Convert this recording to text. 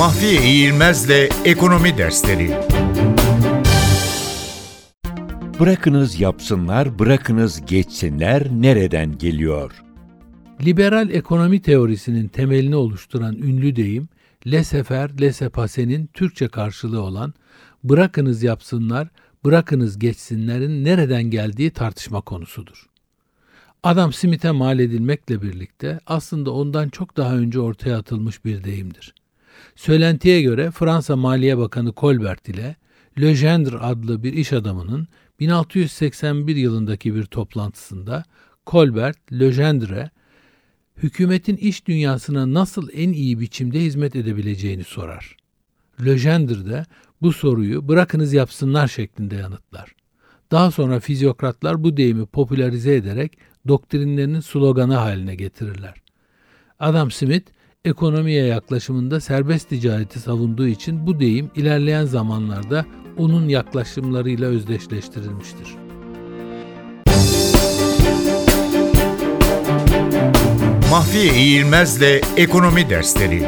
Mahfiye İğilmez'le Ekonomi Dersleri Bırakınız yapsınlar, bırakınız geçsinler nereden geliyor? Liberal ekonomi teorisinin temelini oluşturan ünlü deyim, laissez-faire, laissez-passer'in Türkçe karşılığı olan bırakınız yapsınlar, bırakınız geçsinlerin nereden geldiği tartışma konusudur. Adam Smith'e mal edilmekle birlikte aslında ondan çok daha önce ortaya atılmış bir deyimdir. Söylentiye göre Fransa Maliye Bakanı Colbert ile Legendre adlı bir iş adamının 1681 yılındaki bir toplantısında Colbert, Legendre'e hükümetin iş dünyasına nasıl en iyi biçimde hizmet edebileceğini sorar. Legendre de bu soruyu bırakınız yapsınlar şeklinde yanıtlar. Daha sonra fizyokratlar bu deyimi popülerize ederek doktrinlerinin sloganı haline getirirler. Adam Smith, ekonomiye yaklaşımında serbest ticareti savunduğu için bu deyim ilerleyen zamanlarda onun yaklaşımlarıyla özdeşleştirilmiştir. Mahfiye İğilmez'le Ekonomi Dersleri